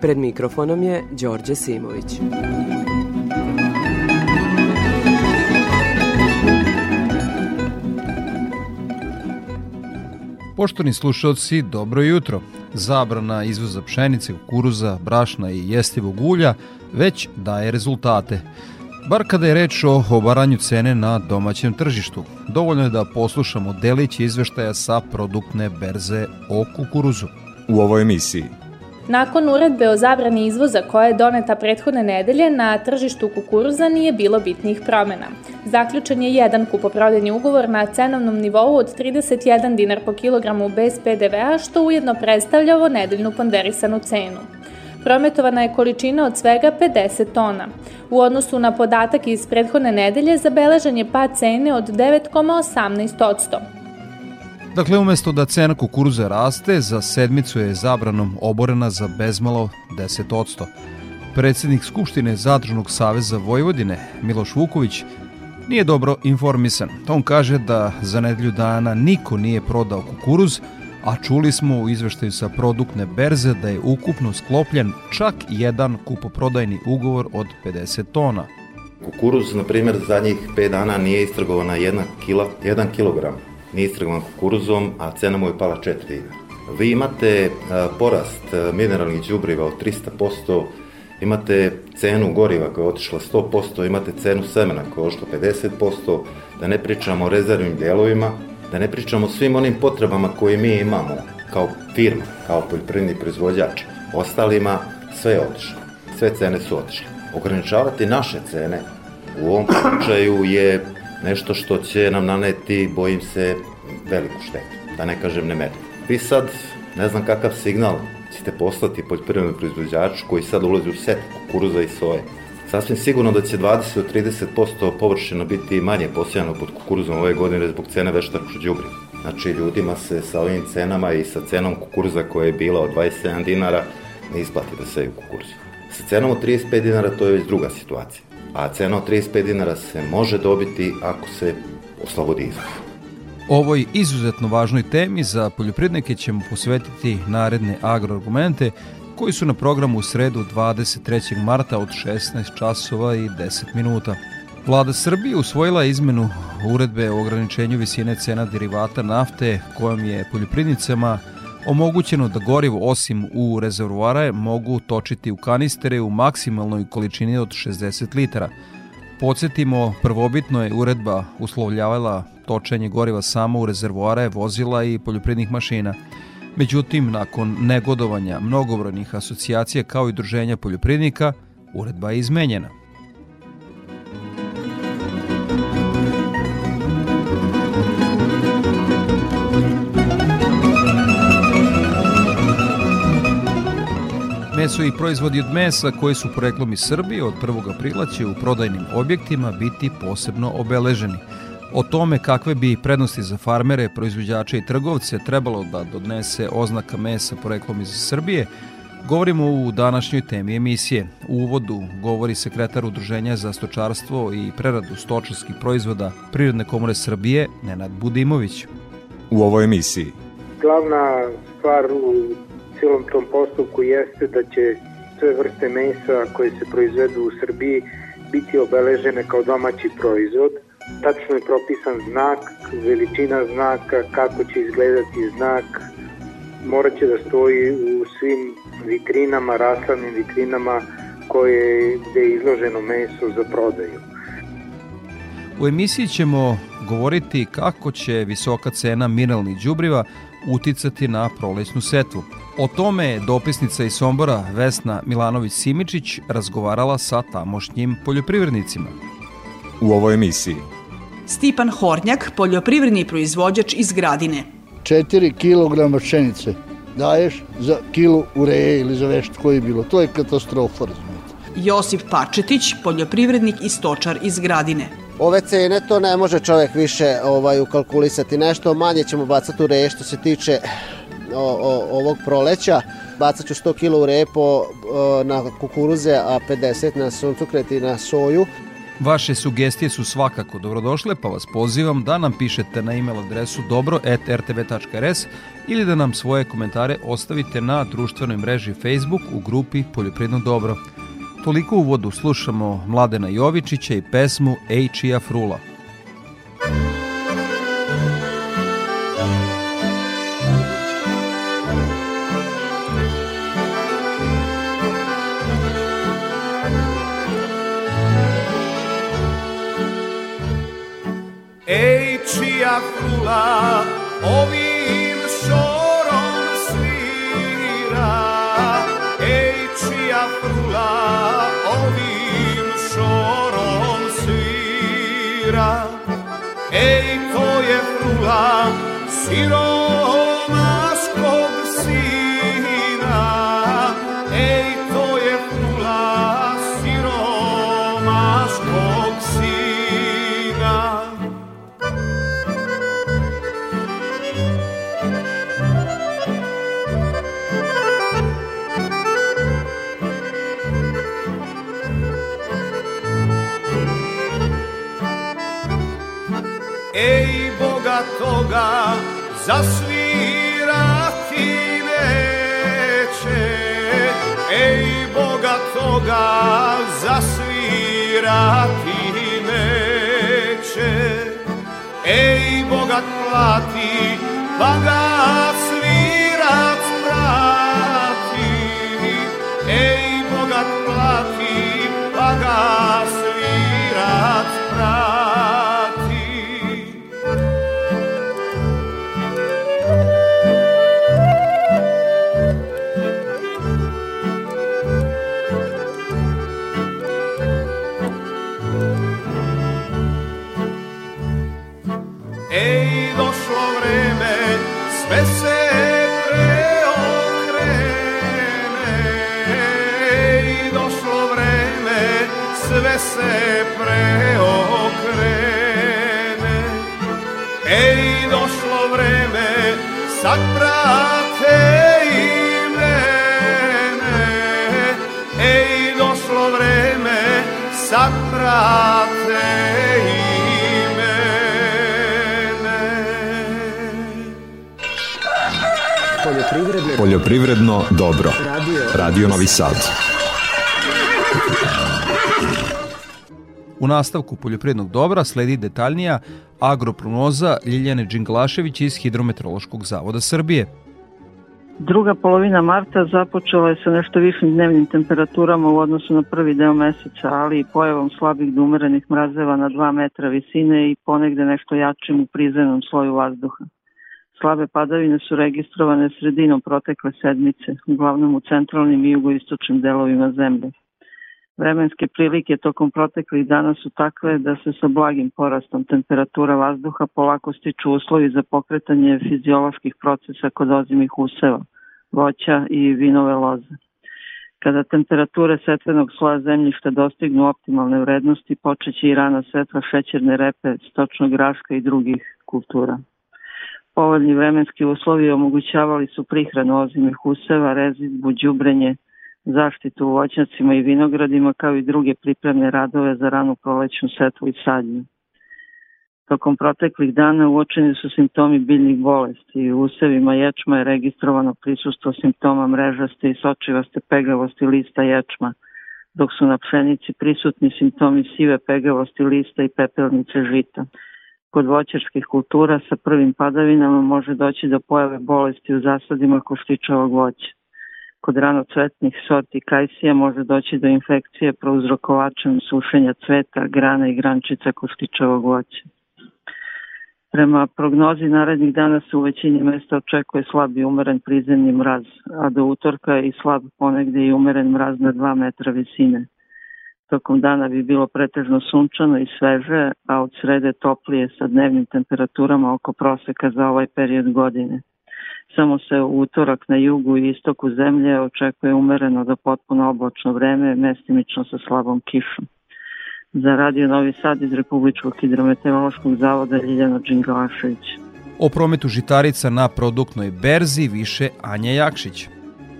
Pred mikrofonom je Đorđe Simović. Poštovni slušalci, dobro jutro. Zabrana izvoza pšenice, kukuruza, brašna i jestivog ulja već daje rezultate. Bar kada je reč o obaranju cene na domaćem tržištu, dovoljno je da poslušamo delić izveštaja sa produktne berze o kukuruzu. U ovoj emisiji Nakon uredbe o zabrani izvoza koja je doneta prethodne nedelje, na tržištu kukuruza nije bilo bitnih promena. Zaključen je jedan kupoprodajni ugovor na cenovnom nivou od 31 dinar po kilogramu bez PDV-a, što ujedno predstavlja ovo nedeljnu ponderisanu cenu. Prometovana je količina od svega 50 tona. U odnosu na podatak iz prethodne nedelje zabeležen je pad cene od 9,18%. Dakle, umesto da cena kukuruza raste, za sedmicu je zabranom oborena za bezmalo 10%. Predsednik Skupštine Zadružnog saveza Vojvodine, Miloš Vuković, nije dobro informisan. On kaže da za nedelju dana niko nije prodao kukuruz, a čuli smo u izveštaju sa produktne berze da je ukupno sklopljen čak jedan kupoprodajni ugovor od 50 tona. Kukuruz, na primjer, zadnjih 5 dana nije istrgovana 1 kila, 1 kilogram nije kukuruzom, a cena mu je pala 4 dinara. Vi imate porast mineralnih đubriva od 300%, imate cenu goriva koja je otišla 100%, imate cenu semena koja je otišla 50%, da ne pričamo o rezervnim delovima, da ne pričamo o svim onim potrebama koje mi imamo kao firma, kao poljoprivredni proizvođač. Ostalima sve je otišlo, sve cene su otišle. Ograničavati naše cene u ovom slučaju je nešto što će nam naneti, bojim se, veliku štetu, da ne kažem nemerljivo. Vi sad, ne znam kakav signal ćete poslati poljoprivrednom proizvođaču koji sad ulazi u set kukuruza i soje. Sasvim sigurno da će 20 do 30% površina biti manje posijano pod kukuruzom ove godine zbog cene veštačkog đubriva. Znači ljudima se sa ovim cenama i sa cenom kukuruza koja je bila od 27 dinara ne isplati da seju kukuruz. Sa cenom od 35 dinara to je već druga situacija a cena od 35 dinara se može dobiti ako se oslobodi izvoz. Ovoj izuzetno važnoj temi za poljoprivrednike ćemo posvetiti naredne agroargumente koji su na programu u sredu 23. marta od 16 časova i 10 minuta. Vlada Srbije usvojila izmenu uredbe o ograničenju visine cena derivata nafte kojom je poljoprivrednicama omogućeno da gorivo osim u rezervoare mogu točiti u kanistere u maksimalnoj količini od 60 litara. Podsjetimo, prvobitno je uredba uslovljavala točenje goriva samo u rezervoare, vozila i poljoprivrednih mašina. Međutim, nakon negodovanja mnogobrojnih asocijacija kao i druženja poljoprivrednika, uredba je izmenjena. Meso i proizvodi od mesa koji su poreklom iz Srbije od 1. aprila će u prodajnim objektima biti posebno obeleženi. O tome kakve bi prednosti za farmere, proizvođače i trgovce trebalo da donese oznaka mesa poreklom iz Srbije, govorimo u današnjoj temi emisije. U uvodu govori sekretar Udruženja za stočarstvo i preradu stočarskih proizvoda Prirodne komore Srbije, Nenad Budimović. U ovoj emisiji Glavna stvar u cijelom tom postupku jeste da će sve vrste mesa koje se proizvedu u Srbiji biti obeležene kao domaći proizvod. Tačno je propisan znak, veličina znaka, kako će izgledati znak. Morat će da stoji u svim vitrinama, raslavnim vitrinama koje, je izloženo meso za prodaju. U emisiji ćemo govoriti kako će visoka cena mineralnih đubriva uticati na prolećnu setvu. O tome je dopisnica iz Sombora Vesna Milanović-Simičić razgovarala sa tamošnjim poljoprivrednicima. U ovoj emisiji Stipan Hornjak, poljoprivredni proizvođač iz Gradine. 4 kg pšenice daješ za kilu ureje ili za vešt koji je bilo. To je katastrofa, razumijete. Josip Pačetić, poljoprivrednik i stočar iz Gradine. Ove cene to ne može čovjek više ovaj, ukalkulisati. Nešto manje ćemo bacati u reje što se tiče o, ovog proleća. Bacat ću 100 kg u repo na kukuruze, a 50 na suncukret i na soju. Vaše sugestije su svakako dobrodošle, pa vas pozivam da nam pišete na e-mail adresu dobro.rtv.rs ili da nam svoje komentare ostavite na društvenoj mreži Facebook u grupi Poljoprivredno dobro. Toliko u uvodu slušamo Mladena Jovičića i pesmu Ejčija Frula. Ej, čija zasvirati neće. Ej, Boga toga zasvirati neće. Ej, Boga plati, pa se preokrene. Ej, došlo vreme, sad prate i mene. Ej, došlo vreme, sad prate i mene. Poljoprivredno, Poljoprivredno dobro. Radio, Radio Novi Sad. U nastavku poljoprivrednog dobra sledi detaljnija agroprognoza Ljiljane Đinglašević iz Hidrometeorološkog zavoda Srbije. Druga polovina marta započela je sa nešto višim dnevnim temperaturama u odnosu na prvi deo meseca, ali i pojavom slabih do umerenih mrazeva na 2 metra visine i ponegde nešto jačim u prizemnom sloju vazduha. Slabe padavine su registrovane sredinom protekle sedmice, uglavnom u centralnim i jugoistočnim delovima zemlje. Vremenske prilike tokom proteklih dana su takve da se sa blagim porastom temperatura vazduha polako stiču uslovi za pokretanje fizioloških procesa kod ozimih useva, voća i vinove loze. Kada temperature setvenog sloja zemljišta dostignu optimalne vrednosti, počeće i rana setva šećerne repe, stočnog graška i drugih kultura. Povoljni vremenski uslovi omogućavali su prihranu ozimih useva, rezidbu, đubrenje, zaštitu u voćnjacima i vinogradima kao i druge pripremne radove za ranu prolećnu setvu i sadnju. Tokom proteklih dana uočeni su simptomi biljnih bolesti. U usevima ječma je registrovano prisustvo simptoma mrežaste i sočivaste pegavosti lista ječma, dok su na pšenici prisutni simptomi sive pegavosti lista i pepelnice žita. Kod voćarskih kultura sa prvim padavinama može doći do pojave bolesti u zasadima koštičavog voća. Kod ranocvetnih sorti kajsija može doći do infekcije prouzrokovačem sušenja cveta, grana i grančica koštičavog voća. Prema prognozi narednih dana se u većini mesta očekuje slab i umeren prizemni mraz, a do utorka i slab ponegde i umeren mraz na 2 metra visine. Tokom dana bi bilo pretežno sunčano i sveže, a od srede toplije sa dnevnim temperaturama oko proseka za ovaj period godine. Samo se u utorak na jugu i istoku zemlje očekuje umereno do potpuno oblačno vreme, mestimično sa slabom kišom. Za Radio Novi Sad iz Republičkog hidrometeorološkog zavoda Ljiljana Đingalašević. O prometu žitarica na produktnoj berzi više Anja Jakšić.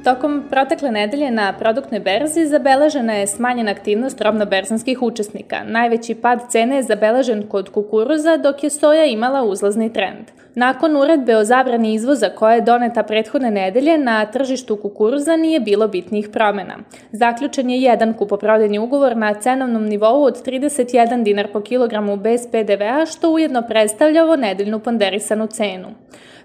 Tokom protekle nedelje na produktnoj berzi zabeležena je smanjena aktivnost robno-berzanskih učesnika. Najveći pad cene je zabeležen kod kukuruza, dok je soja imala uzlazni trend. Nakon uredbe o zabrani izvoza koja je doneta prethodne nedelje, na tržištu kukuruza nije bilo bitnih promena. Zaključen je jedan kupoprodajni ugovor na cenovnom nivou od 31 dinar po kilogramu bez PDV-a, što ujedno predstavlja ovo nedeljnu ponderisanu cenu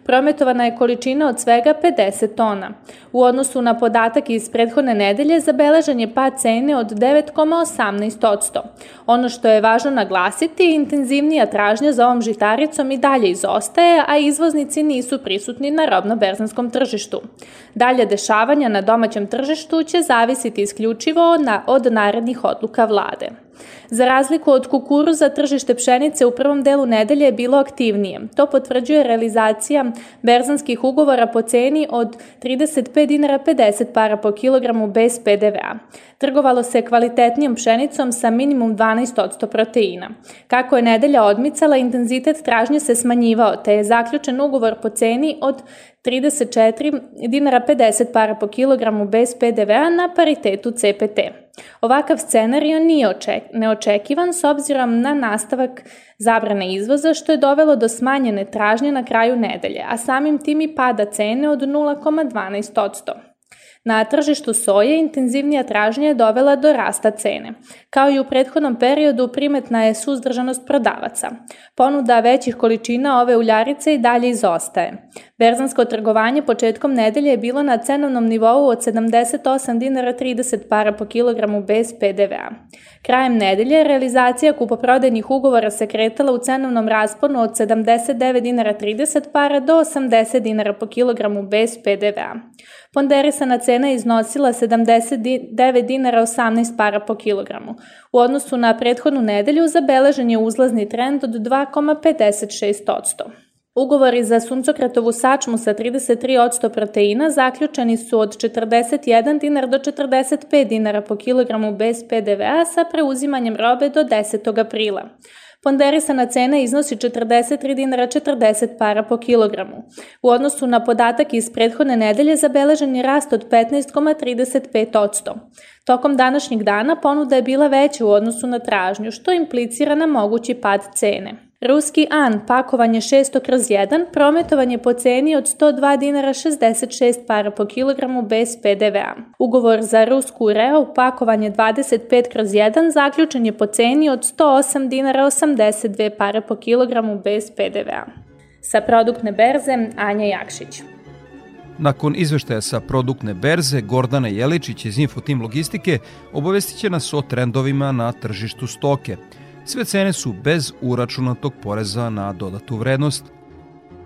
prometovana je količina od svega 50 tona. U odnosu na podatak iz prethodne nedelje zabeležen je pad cene od 9,18%. Ono što je važno naglasiti, intenzivnija tražnja za ovom žitaricom i dalje izostaje, a izvoznici nisu prisutni na robno-berzanskom tržištu. Dalje dešavanja na domaćem tržištu će zavisiti isključivo na, od narednih odluka vlade. Za razliku od kukuruza, tržište pšenice u prvom delu nedelje je bilo aktivnije. To potvrđuje realizacija berzanskih ugovora po ceni od 35 dinara 50 para po kilogramu bez PDV-a. Trgovalo se kvalitetnijom pšenicom sa minimum 12% proteina. Kako je nedelja odmicala, intenzitet tražnje se smanjivao, te je zaključen ugovor po ceni od 34 dinara 50 para po kilogramu bez PDV-a na paritetu CPT. Ovakav scenario nije oček, neočekivan s obzirom na nastavak zabrane izvoza što je dovelo do smanjene tražnje na kraju nedelje, a samim tim i pada cene od 0,12%. Na tržištu soje intenzivnija tražnja je dovela do rasta cene. Kao i u prethodnom periodu primetna je suzdržanost prodavaca. Ponuda većih količina ove uljarice i dalje izostaje. Berzansko trgovanje početkom nedelje je bilo na cenovnom nivou od 78 dinara 30 para po kilogramu bez PDV-a. Krajem nedelje realizacija kupoprodajnih ugovora se kretala u cenovnom rasponu od 79 dinara 30 para do 80 dinara po kilogramu bez PDV-a. Ponderisana cena iznosila 79 dinara 18 para po kilogramu. U odnosu na prethodnu nedelju zabeležen je uzlazni trend od 2,56%. Ugovori za suncokratovu sačmu sa 33% proteina zaključeni su od 41 dinar do 45 dinara po kilogramu bez PDV-a sa preuzimanjem robe do 10. aprila. Ponderisana cena iznosi 43 dinara 40 para po kilogramu. U odnosu na podatak iz prethodne nedelje zabeležen je rast od 15,35%. Tokom današnjeg dana ponuda je bila veća u odnosu na tražnju, što implicira na mogući pad cene. Ruski An, pakovanje 600 kroz 1, prometovanje po ceni od 102 dinara 66 para po kilogramu bez PDV-a. Ugovor za rusku Reo, pakovanje 25 kroz 1, zaključen je po ceni od 108 dinara 82 para po kilogramu bez PDV-a. Sa produktne berze, Anja Jakšić. Nakon izveštaja sa produktne berze, Gordana Jeličić iz Infotim Logistike obavestit će nas o trendovima na tržištu stoke – Sve cene su bez uračunatog poreza na dodatu vrednost.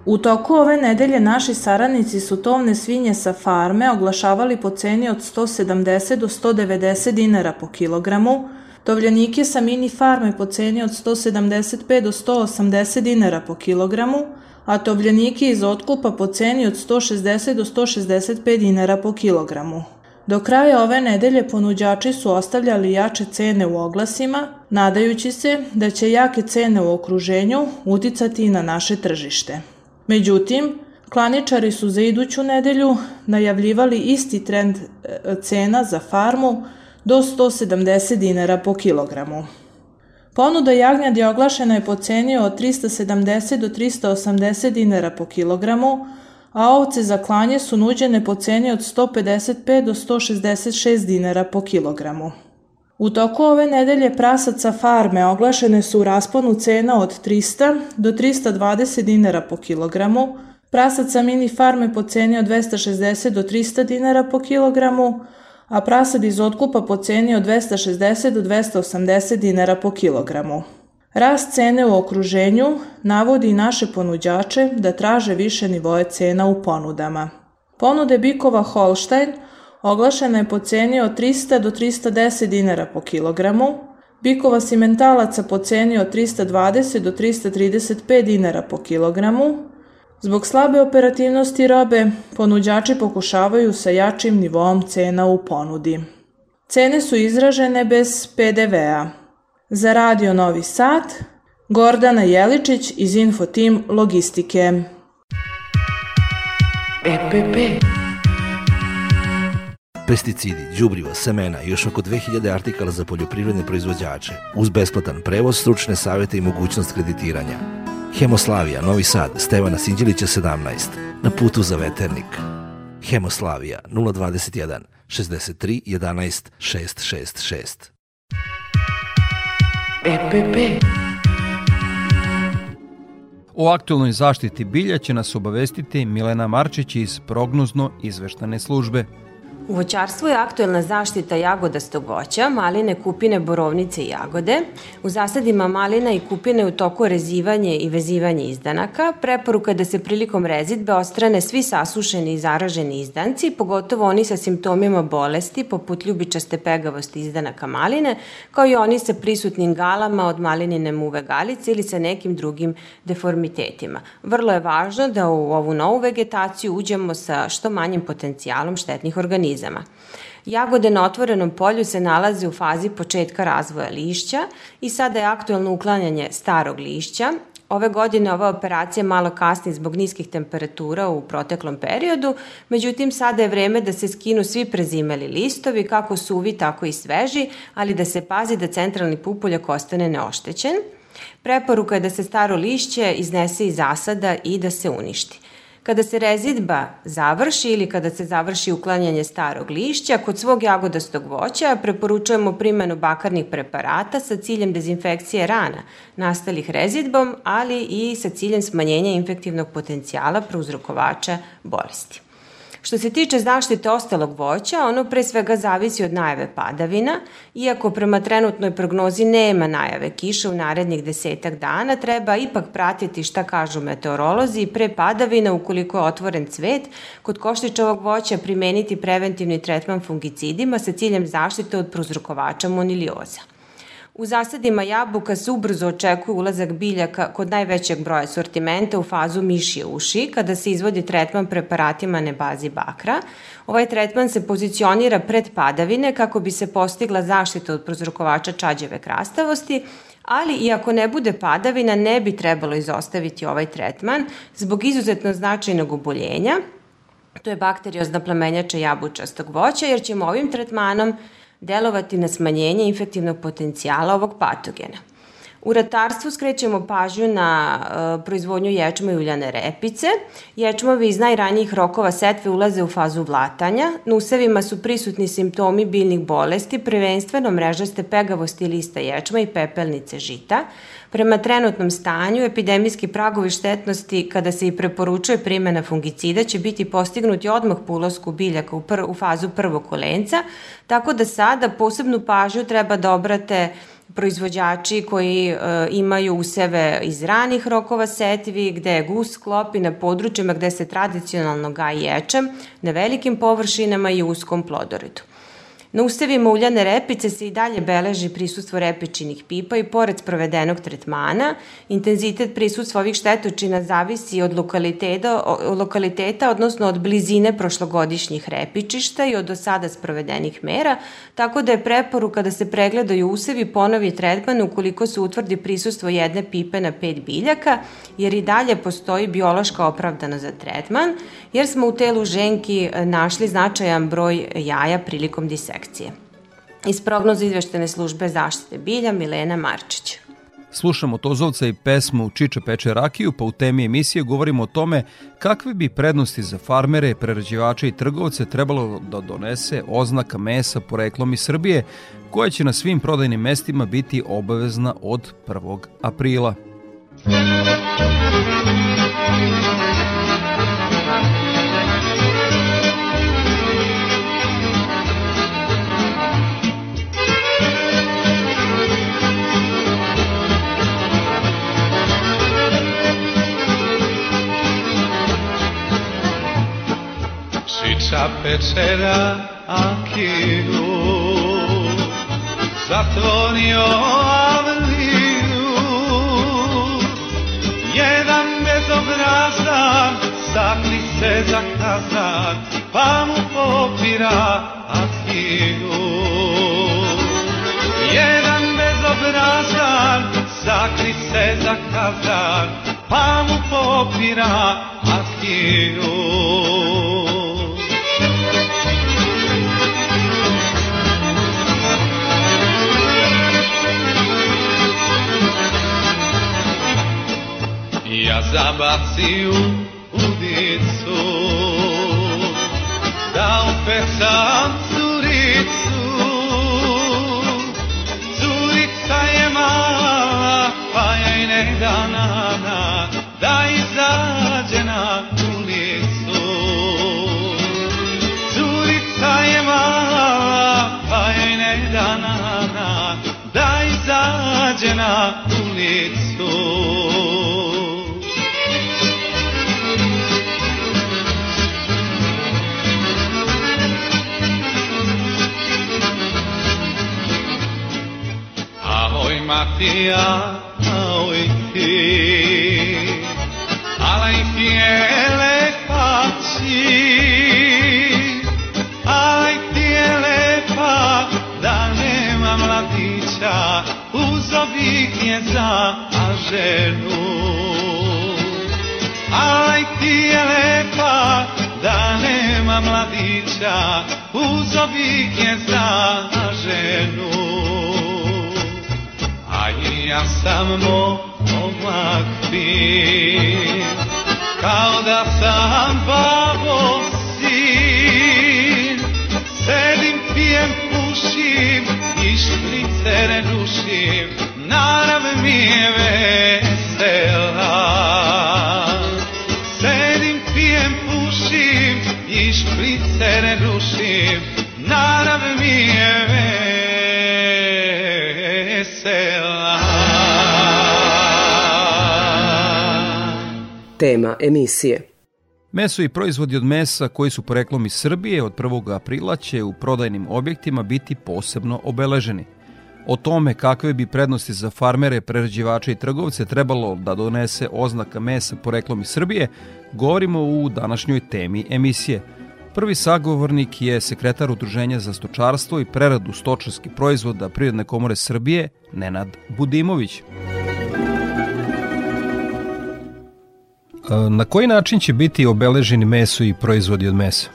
U toku ove nedelje naši saradnici su tovne svinje sa farme oglašavali po ceni od 170 do 190 dinara po kilogramu, tovljanike sa mini farme po ceni od 175 do 180 dinara po kilogramu, a tovljanike iz otkupa po ceni od 160 do 165 dinara po kilogramu. Do kraja ove nedelje ponuđači su ostavljali jače cene u oglasima, nadajući se da će jake cene u okruženju uticati i na naše tržište. Međutim, klaničari su za iduću nedelju najavljivali isti trend e, cena za farmu do 170 dinara po kilogramu. Ponuda jagnjadi oglašena je po ceni od 370 do 380 dinara po kilogramu, a ovce za klanje su nuđene po ceni od 155 do 166 dinara po kilogramu. U toku ove nedelje prasaca farme oglašene su u rasponu cena od 300 do 320 dinara po kilogramu, prasaca mini farme po ceni od 260 do 300 dinara po kilogramu, a prasad iz otkupa po ceni od 260 do 280 dinara po kilogramu. Rast cene u okruženju navodi i naše ponuđače da traže više nivoje cena u ponudama. Ponude bikova Holstein oglašena je po ceni od 300 do 310 dinara po kilogramu, bikova simentalaca po ceni od 320 do 335 dinara po kilogramu, Zbog slabe operativnosti robe, ponuđači pokušavaju sa jačim nivom cena u ponudi. Cene su izražene bez PDV-a. Za Radio Novi Sad, Gordana Jeličić iz Infotim Logistike. EPP pesticidi, đubriva, semena i još oko 2000 artikala za poljoprivredne proizvođače, uz besplatan prevoz, stručne savete i mogućnost kreditiranja. Hemoslavija, Novi Sad, Stevana Sinđelića 17, na putu za veternik. Hemoslavija 021 63 11 666. EPP O aktualnoj zaštiti bilja će nas obavestiti Milena Marčić iz prognozno izveštane službe. U voćarstvu je aktuelna zaštita jagodastog voća, maline, kupine, borovnice i jagode. U zasadima malina i kupine u toku rezivanje i vezivanje izdanaka. Preporuka je da se prilikom rezidbe ostrane svi sasušeni i zaraženi izdanci, pogotovo oni sa simptomima bolesti, poput ljubičaste pegavosti izdanaka maline, kao i oni sa prisutnim galama od malinine muve galice ili sa nekim drugim deformitetima. Vrlo je važno da u ovu novu vegetaciju uđemo sa što manjim potencijalom štetnih organizama organizama. Jagode na otvorenom polju se nalaze u fazi početka razvoja lišća i sada je aktuelno uklanjanje starog lišća. Ove godine ova operacija malo kasni zbog niskih temperatura u proteklom periodu, međutim sada je vreme da se skinu svi prezimeli listovi, kako suvi, tako i sveži, ali da se pazi da centralni pupoljak ostane neoštećen. Preporuka je da se staro lišće iznese iz zasada i da se uništi. Kada se rezidba završi ili kada se završi uklanjanje starog lišća, kod svog jagodastog voća preporučujemo primjenu bakarnih preparata sa ciljem dezinfekcije rana nastalih rezidbom, ali i sa ciljem smanjenja infektivnog potencijala prouzrokovača bolesti. Što se tiče zaštite ostalog voća, ono pre svega zavisi od najave padavina. Iako prema trenutnoj prognozi nema najave kiše u narednih desetak dana, treba ipak pratiti šta kažu meteorolozi i pre padavina ukoliko je otvoren cvet, kod koštičavog voća primeniti preventivni tretman fungicidima sa ciljem zaštite od prozrokovača monilioza. U zasadima jabuka se ubrzo očekuje ulazak biljaka kod najvećeg broja sortimenta u fazu mišije uši, kada se izvodi tretman preparatima na bazi bakra. Ovaj tretman se pozicionira pred padavine kako bi se postigla zaštita od prozrokovača čađeve krastavosti, ali i ako ne bude padavina, ne bi trebalo izostaviti ovaj tretman zbog izuzetno značajnog oboljenja, to je bakteriozna plemenjača jabučastog voća, jer ćemo ovim tretmanom delovati na smanjenje infektivnog potencijala ovog patogena. U ratarstvu skrećemo pažnju na e, proizvodnju ječma i uljane repice. Ječmovi iz najranijih rokova setve ulaze u fazu vlatanja. Na usevima su prisutni simptomi biljnih bolesti, prvenstveno mrežaste pegavosti lista ječma i pepelnice žita. Prema trenutnom stanju, epidemijski pragovi štetnosti kada se i preporučuje primjena fungicida će biti postignuti odmah po ulazku biljaka u, pr u fazu prvog kolenca, tako da sada posebnu pažnju treba da obrate proizvođači koji e, imaju useve iz ranih rokova setvi, gde je gus klopi na područjima gde se tradicionalno gaji ječem, na velikim površinama i uskom plodoredu. Na usevima uljane repice se i dalje beleži prisustvo repičinih pipa i pored sprovedenog tretmana, intenzitet prisustva ovih štetočina zavisi od lokaliteta, lokaliteta, odnosno od blizine prošlogodišnjih repičišta i od do sada sprovedenih mera, tako da je preporuka da se pregledaju usevi ponovi tretman ukoliko se utvrdi prisustvo jedne pipe na pet biljaka, jer i dalje postoji biološka opravdana za tretman, jer smo u telu ženki našli značajan broj jaja prilikom disekcije inspekcije. Iz prognoza izveštene službe zaštite bilja Milena Marčić. Slušamo Tozovca i pesmu Čiča peče rakiju, pa u temi emisije govorimo o tome kakve bi prednosti za farmere, prerađivače i trgovce trebalo da donese oznaka mesa poreklom iz Srbije, koja će na svim prodajnim mestima biti obavezna od 1. aprila. Pečera Akilu zatvorio Avliju jedan bezobrazan sakri se za kazan pa mu popira Ahilu Jedan bezobrazan sakri se za kazan pa mu popira Ahilu Ja zabaci u udicu Da upecam curicu. Curica je mala pa joj ne da nana Da izađe na ulicu. Curica je mala pa joj ne da nana Da izađe na ulicu Ahoj Matija, ahoj ti. Alaj tijele pači Alaj tijele pa da nema mladića Uzovih je za ženu Alaj ti je lepa da nema mladića Uzovih je za ženu a i ja sam momak fin, kao da sam babo sin. Sedim, pijem, pušim i šprice ne rušim, narav mi je vesela. Sedim, pijem, pušim i šprice ne rušim, Tema emisije Meso i proizvodi od mesa koji su poreklom iz Srbije od 1. aprila će u prodajnim objektima biti posebno obeleženi. O tome kakve bi prednosti za farmere, prerađivače i trgovce trebalo da donese oznaka mesa poreklom iz Srbije, govorimo u današnjoj temi emisije. Prvi sagovornik je sekretar Udruženja za stočarstvo i preradu stočarskih proizvoda Prirodne komore Srbije, Nenad Budimović. Na koji način će biti obeleženi meso i proizvodi od mesa?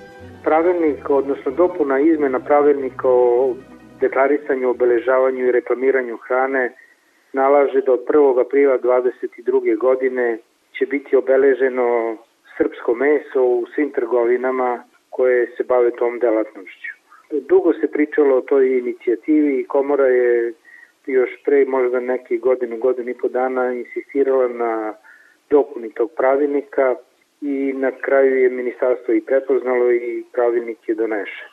Pravilnik, odnosno dopuna izmena pravilnika o deklarisanju, obeležavanju i reklamiranju hrane nalaže da od 1. aprila 22. godine će biti obeleženo srpsko meso u svim trgovinama koje se bave tom delatnošću. Dugo se pričalo o toj inicijativi i komora je još pre možda neki godinu, godinu i po dana insistirala na dopuni tog pravilnika i na kraju je ministarstvo i prepoznalo i pravilnik je donešen.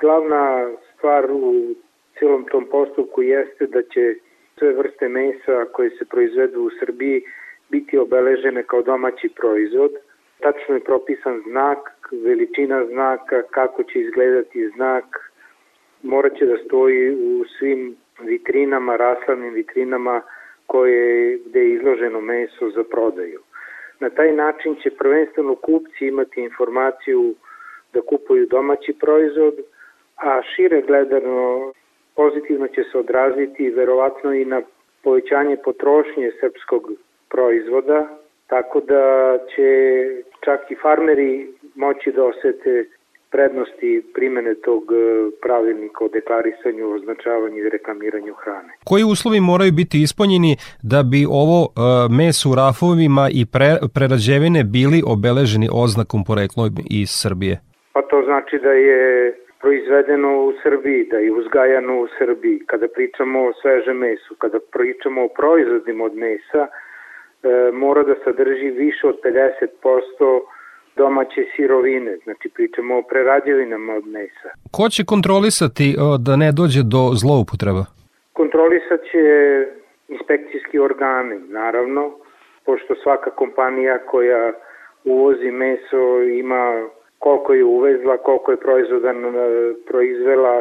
Glavna stvar u celom tom postupku jeste da će sve vrste mesa koje se proizvedu u Srbiji biti obeležene kao domaći proizvod. Tačno je propisan znak, veličina znaka, kako će izgledati znak, morat će da stoji u svim vitrinama, raslavnim vitrinama koje, gde je izloženo meso za prodaju. Na taj način će prvenstveno kupci imati informaciju da kupuju domaći proizvod, a šire gledano pozitivno će se odraziti verovatno i na povećanje potrošnje srpskog proizvoda, tako da će čak i farmeri moći da osete prednosti primene tog e, pravilnika o deklarisanju, označavanju i reklamiranju hrane. Koji uslovi moraju biti ispunjeni da bi ovo uh, meso u rafovima i pre, prerađevine bili obeleženi oznakom poreklom iz Srbije? Pa to znači da je proizvedeno u Srbiji, da je uzgajano u Srbiji. Kada pričamo o svežem mesu, kada pričamo o proizvodima od mesa, e, mora da sadrži više od 50% domaće sirovine, znači pričamo o prerađevinama od mesa. Ko će kontrolisati da ne dođe do zloupotreba? Kontrolisat će inspekcijski organi, naravno, pošto svaka kompanija koja uvozi meso ima koliko je uvezla, koliko je proizvodan proizvela,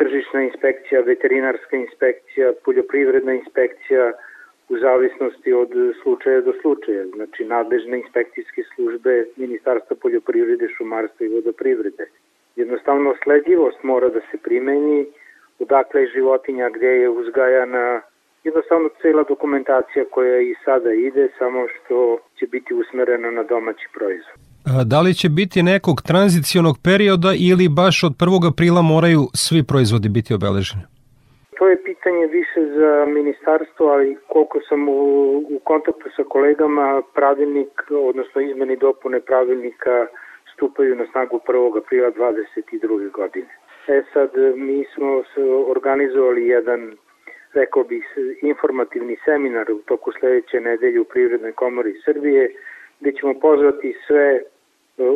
tržišna inspekcija, veterinarska inspekcija, poljoprivredna inspekcija, u zavisnosti od slučaja do slučaja. Znači, nadležne inspekcijske službe Ministarstva poljoprivrede, šumarstva i vodoprivrede. Jednostavno, sledljivost mora da se primeni, odakle je životinja, gde je uzgajana, jednostavno cela dokumentacija koja i sada ide, samo što će biti usmerena na domaći proizvod. Da li će biti nekog tranzicionog perioda ili baš od 1. aprila moraju svi proizvodi biti obeleženi? Pitanje više za ministarstvo, ali koliko sam u, u kontaktu sa kolegama, pravilnik, odnosno izmeni dopune pravilnika stupaju na snagu 1. aprila 22. godine. E sad, mi smo organizovali jedan, rekao bih, informativni seminar u toku sledeće nedelje u Privrednoj komori Srbije, gde ćemo pozvati sve e,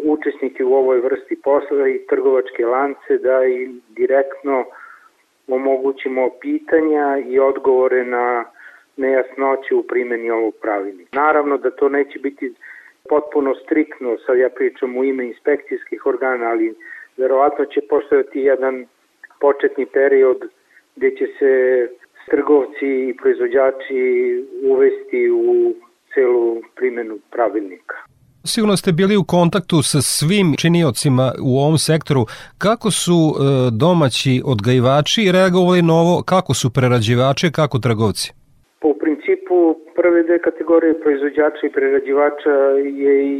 učesnike u ovoj vrsti posla i trgovačke lance da i direktno omogućimo pitanja i odgovore na nejasnoće u primjeni ovog pravilnika. Naravno da to neće biti potpuno striktno, sad ja pričam u ime inspekcijskih organa, ali verovatno će postojati jedan početni period gde će se trgovci i proizvođači uvesti u celu primjenu pravilnika. Sigurno ste bili u kontaktu sa svim činiocima u ovom sektoru. Kako su e, domaći odgajivači reagovali na ovo, kako su prerađivači, kako trgovci? Po principu prve dve kategorije proizvođača i prerađivača je i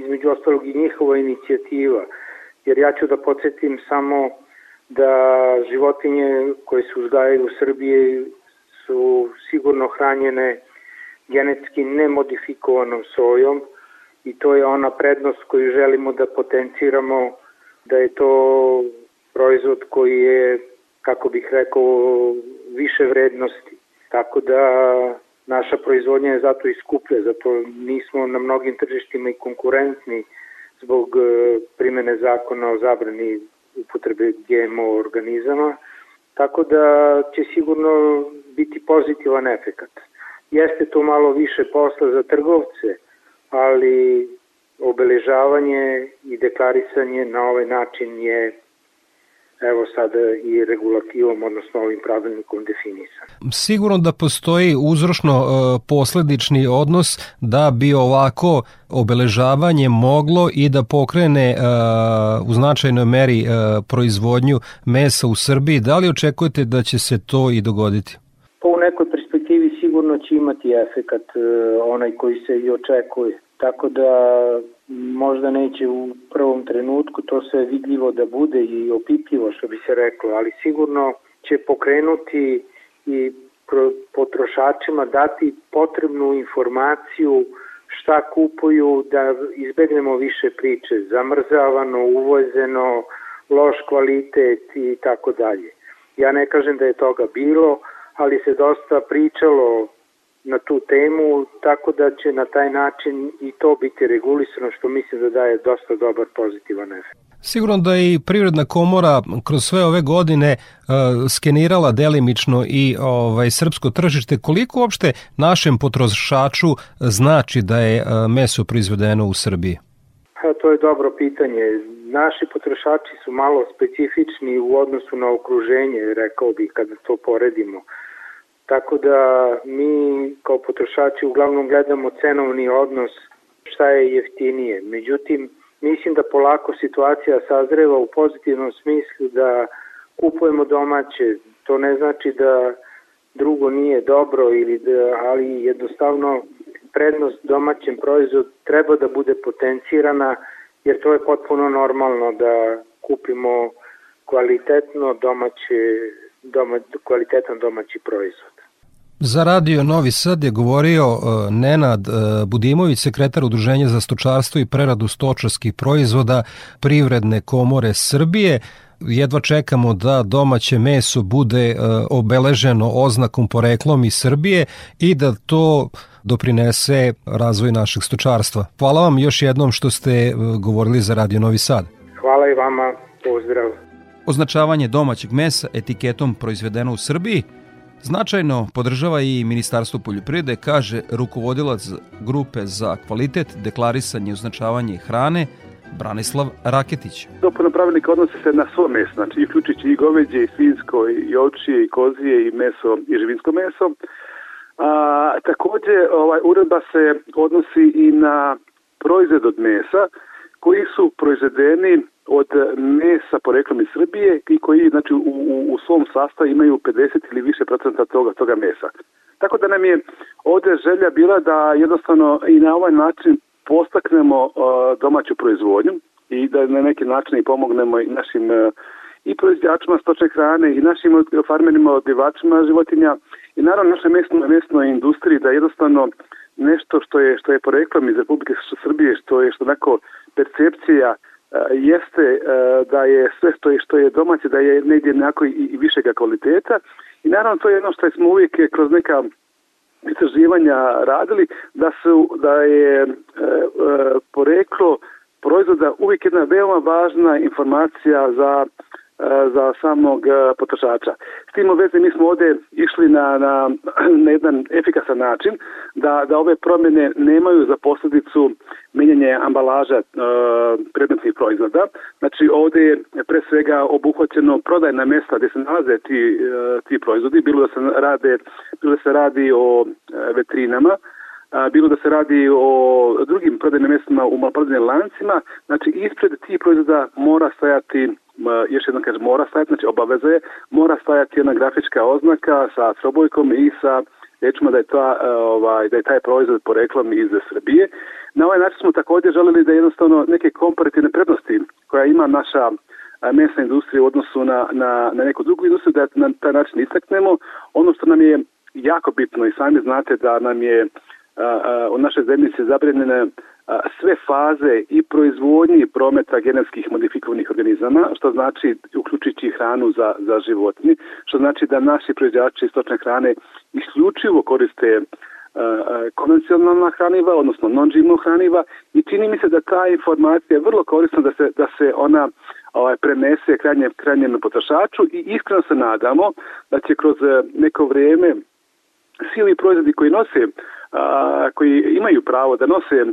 između ostalog i njihova inicijativa. Jer ja ću da podsjetim samo da životinje koje se uzgajaju u Srbiji su sigurno hranjene genetski nemodifikovanom sojom, i to je ona prednost koju želimo da potenciramo, da je to proizvod koji je, kako bih rekao, više vrednosti. Tako da naša proizvodnja je zato i skuplja, zato nismo na mnogim tržištima i konkurentni zbog e, primene zakona o zabrani upotrebe GMO organizama, tako da će sigurno biti pozitivan efekat. Jeste to malo više posla za trgovce, ali obeležavanje i deklarisanje na ovaj način je evo sada i regulativom, odnosno ovim pravilnikom definisan. Sigurno da postoji uzrošno e, posledični odnos da bi ovako obeležavanje moglo i da pokrene e, u značajnoj meri e, proizvodnju mesa u Srbiji. Da li očekujete da će se to i dogoditi? Po pa nekoj perspektivi sigurno imati efekat onaj koji se i očekuje tako da možda neće u prvom trenutku to sve vidljivo da bude i opipljivo što bi se reklo, ali sigurno će pokrenuti i potrošačima dati potrebnu informaciju šta kupuju da izbegnemo više priče, zamrzavano, uvozeno, loš kvalitet i tako dalje. Ja ne kažem da je toga bilo, ali se dosta pričalo na tu temu, tako da će na taj način i to biti regulisano, što mislim da daje dosta dobar pozitivan efekt. Sigurno da je i Privredna komora kroz sve ove godine uh, skenirala delimično i ovaj srpsko tržište. Koliko uopšte našem potrošaču znači da je uh, meso proizvedeno u Srbiji? Ha, to je dobro pitanje. Naši potrošači su malo specifični u odnosu na okruženje, rekao bih, kada to poredimo. Uh, Tako da mi kao potrošači uglavnom gledamo cenovni odnos šta je jeftinije. Međutim, mislim da polako situacija sazreva u pozitivnom smislu da kupujemo domaće. To ne znači da drugo nije dobro ili da, ali jednostavno prednost domaćem proizvodu treba da bude potencirana jer to je potpuno normalno da kupimo kvalitetno domaće, doma, kvalitetan domaći proizvod. Za radio Novi Sad je govorio uh, Nenad uh, Budimović, sekretar Udruženja za stočarstvo i preradu stočarskih proizvoda Privredne komore Srbije. Jedva čekamo da domaće meso bude uh, obeleženo oznakom poreklom iz Srbije i da to doprinese razvoj našeg stočarstva. Hvala vam još jednom što ste govorili za Radio Novi Sad. Hvala i vama, pozdrav. Označavanje domaćeg mesa etiketom proizvedeno u Srbiji – Značajno podržava i Ministarstvo poljoprivrede, kaže rukovodilac grupe za kvalitet, deklarisanje i označavanje hrane, Branislav Raketić. Dopuna pravilnika odnosi se na svo meso, znači uključujući i goveđe, i svinsko, i ovčije, i kozije, i meso, i živinsko meso. A, takođe, ovaj, uredba se odnosi i na proizvod od mesa koji su proizvedeni od mesa poreklom iz Srbije i koji znači, u, u, u svom sastavu imaju 50 ili više procenta toga, toga mesa. Tako da nam je ovde želja bila da jednostavno i na ovaj način postaknemo uh, domaću proizvodnju i da na neki način i pomognemo i našim uh, i proizvođačima stočne hrane i našim farmerima, odbivačima životinja i naravno našoj mesnoj, mesnoj industriji da jednostavno nešto što je što je poreklom iz Republike Srbije, što je što neko percepcija uh, jeste uh, da je sve što je što je domaće da je negdje nekako i, i višega kvaliteta. I naravno to je jedno što smo uvijek kroz neka istraživanja radili da su da je e, e, poreklo proizvoda uvijek jedna veoma važna informacija za E, za samog e, potrošača. S tim u vezi mi smo ovde išli na, na, na jedan efikasan način da, da ove promjene nemaju za posledicu menjanje ambalaža e, predmetnih proizvoda. Znači ovde je pre svega obuhvaćeno prodajna mesta gde se nalaze ti, e, ti proizvodi, bilo da se rade bilo da se radi o e, vetrinama, bilo da se radi o drugim prodajnim mestima u maloprodajnim lancima, znači ispred tih proizvoda mora stajati još jednom kažem, mora stajati, znači obaveza je, mora stajati jedna grafička oznaka sa trobojkom i sa rečima da je, ta, e, ovaj, da je taj proizvod poreklom iz Srbije. Na ovaj način smo također želeli da jednostavno neke komparativne prednosti koja ima naša e, mesna industrija u odnosu na, na, na neku drugu industriju, da na taj način istaknemo. Ono što nam je jako bitno i sami znate da nam je u našoj zemlji se zabranjene sve faze i proizvodnje i prometa genetskih modifikovanih organizama, što znači uključujući hranu za, za životinje, što znači da naši proizvođači stočne hrane isključivo koriste konvencionalna hraniva, odnosno non-GMO hraniva i čini mi se da ta informacija je vrlo korisna da se, da se ona ovaj, prenese krajnjem, krajnjem potrošaču i iskreno se nadamo da će kroz neko vrijeme svi ovi proizvodi koji nose a, koji imaju pravo da nose e,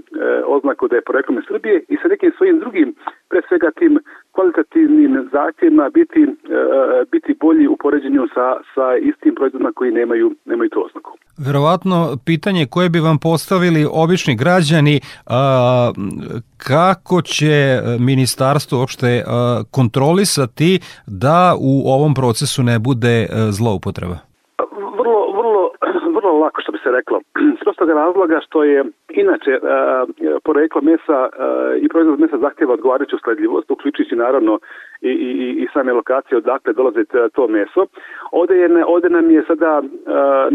oznaku da je poreklom iz Srbije i sa nekim svojim drugim, pre svega tim kvalitativnim zahtjevima biti, e, biti bolji u poređenju sa, sa istim proizvodima koji nemaju, nemaju tu oznaku. Verovatno pitanje koje bi vam postavili obični građani, a, kako će ministarstvo uopšte kontrolisati da u ovom procesu ne bude zloupotreba? vrlo lako što bi se reklo. S prostog razloga što je inače uh, poreklo mesa uh, i proizvod mesa zahtjeva odgovarajuću sledljivost, uključujući naravno i, i, i same lokacije odakle dolazi to meso. Ovde, je, ovde nam je sada uh,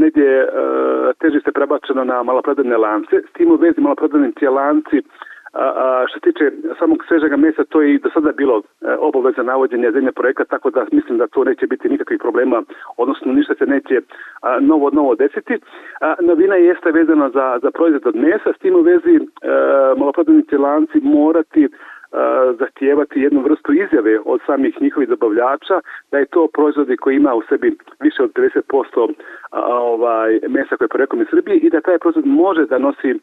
negdje uh, težište prebačeno na maloprodajne lance, s tim u vezi maloprodajni lanci A, a, što se tiče samog svežega mesa, to je i do sada bilo e, obaveza navođenja zemlje projekta, tako da mislim da to neće biti nikakvih problema, odnosno ništa se neće a, novo novo desiti. A, novina jeste vezana za, za proizvod od mesa, s tim u vezi e, maloprodajnici lanci morati zahtijevati jednu vrstu izjave od samih njihovih dobavljača da je to proizvodi koji ima u sebi više od 50% ovaj mesa koje je iz Srbije i da taj proizvod može da nosi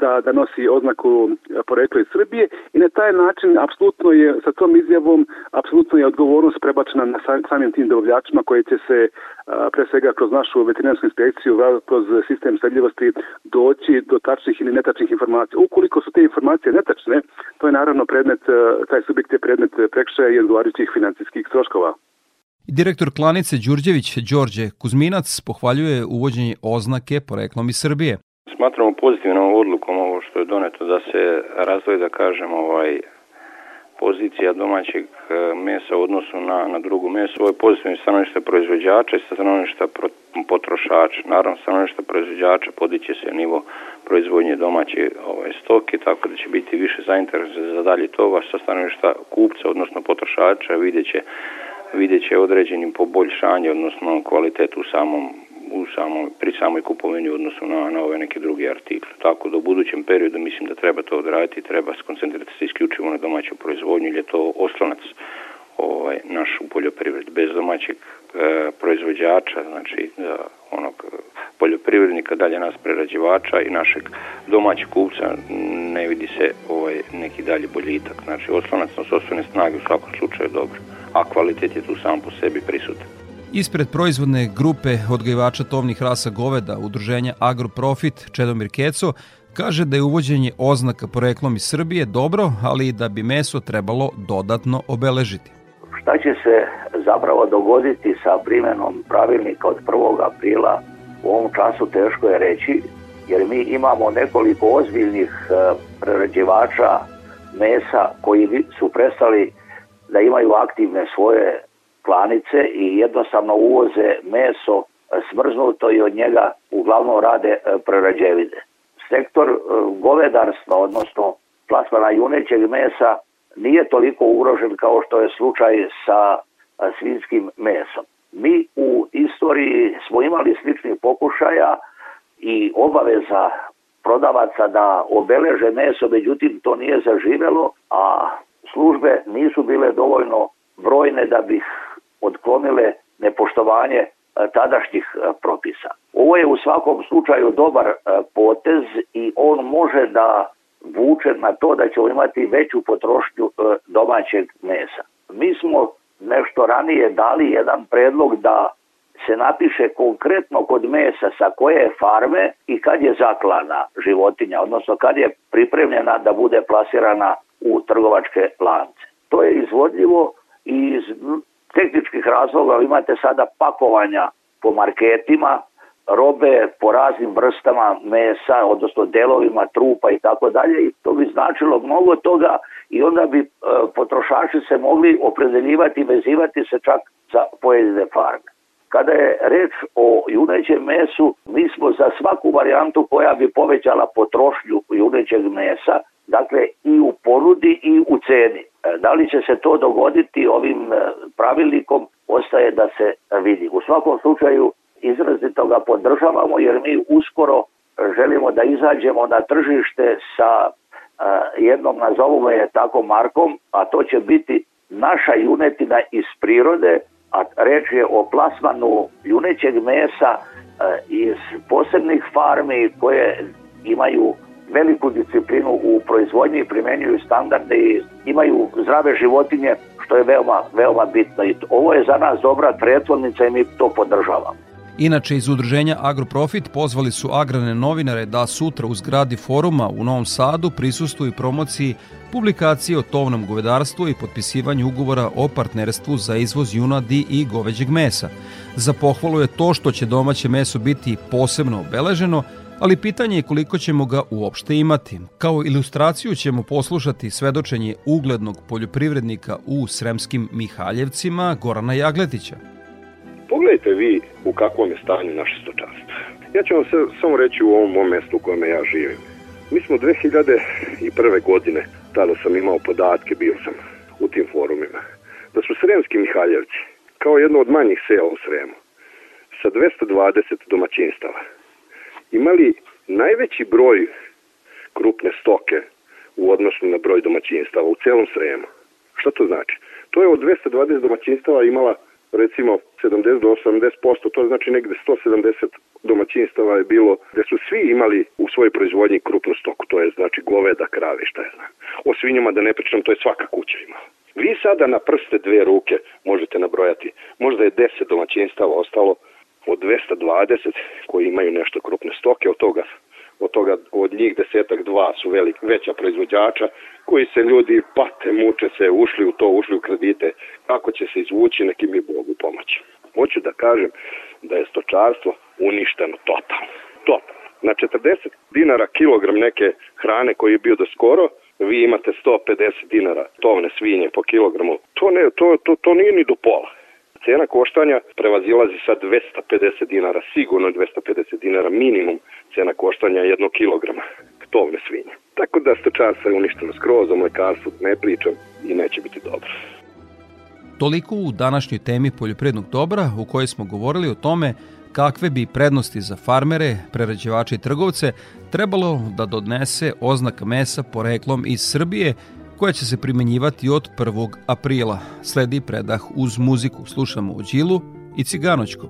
da, da nosi oznaku porekla iz Srbije i na taj način apsolutno je sa tom izjavom apsolutno je odgovornost prebačena na samim tim dobavljačima koji će se pre svega kroz našu veterinarsku inspekciju kroz sistem sledljivosti doći do tačnih ili netačnih informacija. Ukoliko su te informacije netačne, to je naravno predmet, taj subjekt je predmet prekšaja i odgovarajućih financijskih troškova. Direktor klanice Đurđević Đorđe Kuzminac pohvaljuje uvođenje oznake poreklom iz Srbije. Smatramo pozitivnom odlukom ovo što je doneto da se razvoje, da kažem, ovaj, pozicija domaćeg e, mesa u odnosu na, na drugu meso. Ovo je pozitivno stanovište proizvođača i stanovišta potrošača. Naravno, stanovišta proizvođača podiće se nivo proizvodnje domaće ovaj, stoke, tako da će biti više zainteresovan za dalje toga. Sa stanovišta kupca, odnosno potrošača, vidjet će, vidjet će određenim poboljšanje, odnosno kvalitetu u samom u samoj, pri samoj kupovini u odnosu na, na ove neke druge artikle. Tako da u budućem periodu mislim da treba to odraditi, treba skoncentrirati se isključivo na domaću proizvodnju, ili je to oslonac ovaj, naš u poljoprivredi. Bez domaćeg e, proizvođača, znači da, onog poljoprivrednika, dalje nas prerađivača i našeg domaćeg kupca ne vidi se ovaj, neki dalji boljitak. Znači oslonac na sobstvene snage u svakom slučaju dobro, a kvalitet je tu sam po sebi prisutan. Ispred proizvodne grupe odgajivača tovnih rasa goveda Udruženja Agroprofit Čedomir Keco kaže da je uvođenje oznaka poreklom iz Srbije dobro, ali da bi meso trebalo dodatno obeležiti. Šta će se zapravo dogoditi sa primjenom pravilnika od 1. aprila u ovom času teško je reći, jer mi imamo nekoliko ozbiljnih e, prerađivača mesa koji su prestali da imaju aktivne svoje klanice i jednostavno uvoze meso smrznuto i od njega uglavnom rade e, prerađevine. Sektor e, govedarstva, odnosno plasmana junećeg mesa, nije toliko ugrožen kao što je slučaj sa svinskim mesom. Mi u istoriji smo imali sličnih pokušaja i obaveza prodavaca da obeleže meso, međutim to nije zaživelo, a službe nisu bile dovoljno brojne da bi odklonile nepoštovanje e, tadašnjih e, propisa. Ovo je u svakom slučaju dobar e, potez i on može da vuče na to da ćemo imati veću potrošnju domaćeg mesa. Mi smo nešto ranije dali jedan predlog da se napiše konkretno kod mesa sa koje farme i kad je zaklana životinja, odnosno kad je pripremljena da bude plasirana u trgovačke lance. To je izvodljivo i iz tehničkih razloga imate sada pakovanja po marketima, robe po raznim vrstama mesa, odnosno delovima trupa i tako dalje i to bi značilo mnogo toga i onda bi e, potrošači se mogli opredeljivati i vezivati se čak za pojedine farme. Kada je reč o junećem mesu, mi smo za svaku varijantu koja bi povećala potrošnju junećeg mesa, dakle i u ponudi i u ceni. E, da li će se to dogoditi ovim e, pravilnikom, ostaje da se vidi. U svakom slučaju izrazito ga podržavamo jer mi uskoro želimo da izađemo na tržište sa e, jednom nazovimo je tako markom, a to će biti naša junetina iz prirode, a reč je o plasmanu junećeg mesa iz posebnih farmi koje imaju veliku disciplinu u proizvodnji, primenjuju standarde i imaju zdrave životinje, što je veoma, veoma bitno. I ovo je za nas dobra pretvornica i mi to podržavamo. Inače, iz udruženja Agroprofit pozvali su agrane novinare da sutra u zgradi foruma u Novom Sadu prisustuju promociji publikacije o tovnom govedarstvu i potpisivanju ugovora o partnerstvu za izvoz junadi i goveđeg mesa. Za pohvalu je to što će domaće meso biti posebno obeleženo, ali pitanje je koliko ćemo ga uopšte imati. Kao ilustraciju ćemo poslušati svedočenje uglednog poljoprivrednika u Sremskim Mihaljevcima Gorana Jagletića. Pogledajte vi u kakvom je stanju naše stočarstvo. Ja ću vam se samo reći u ovom mom mestu u kojem ja živim. Mi smo 2001. godine, tada sam imao podatke, bio sam u tim forumima, da su Sremski Mihaljevci, kao jedno od manjih sela u Sremu, sa 220 domaćinstava, imali najveći broj krupne stoke u odnosu na broj domaćinstava u celom Sremu. Šta to znači? To je od 220 domaćinstava imala recimo 70 do 80%, to znači negde 170 domaćinstava je bilo gde su svi imali u svojoj proizvodnji krupnu stoku, to je znači goveda, krave, šta je znam. O svinjama da ne pričam, to je svaka kuća imala. Vi sada na prste dve ruke možete nabrojati, možda je 10 domaćinstava ostalo od 220 koji imaju nešto krupne stoke, od toga od toga od njih desetak dva su velik, veća proizvođača koji se ljudi pate, muče se, ušli u to, ušli u kredite, kako će se izvući, neki mi Bogu pomoći. Hoću da kažem da je stočarstvo uništeno totalno. Totalno. Na 40 dinara kilogram neke hrane koji je bio do skoro, vi imate 150 dinara tovne svinje po kilogramu. To, ne, to, to, to nije ni do pola cena koštanja prevazilazi sa 250 dinara, sigurno 250 dinara minimum cena koštanja jednog kilograma tovne svinje. Tako da stočarstvo je uništeno skroz, o mlekarstvu ne pričam i neće biti dobro. Toliko u današnjoj temi poljoprivrednog dobra u kojoj smo govorili o tome kakve bi prednosti za farmere, prerađivače i trgovce trebalo da dodnese oznaka mesa poreklom iz Srbije koja će se primenjivati od 1. aprila. Sledi predah uz muziku. Slušamo o Đilu i Ciganoćku.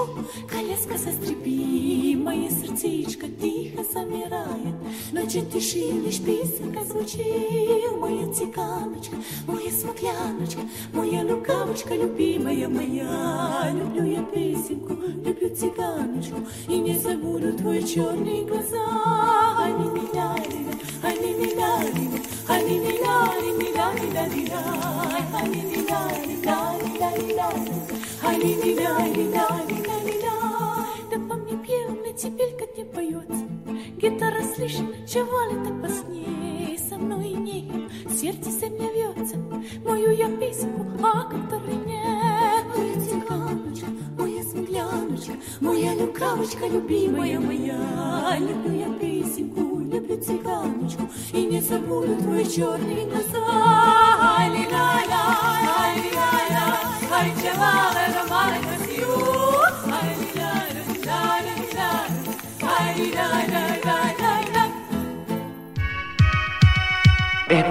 Ничего, коляска застрепи Мое сердечко тихо замирает. Ночью тиши лишь песенка звучит. Моя цыганочка, моя смокляночка Моя лукавочка, любимая моя. Люблю я песенку, люблю цыганочку. И не забуду твои черные глаза. Они меня, они меня, они меня, они меня, они меня, они меня, они меня, Да по мне пьяно, теперь как не поется Гитара слышно, чего ли так поснее Со мной нет, сердце со меня вьется Мою я песенку, а которой нет Моя цыганочка, моя смугляночка Моя люкавочка, любимая моя Люблю я песенку, люблю цыганочку И не забуду твои черные глаза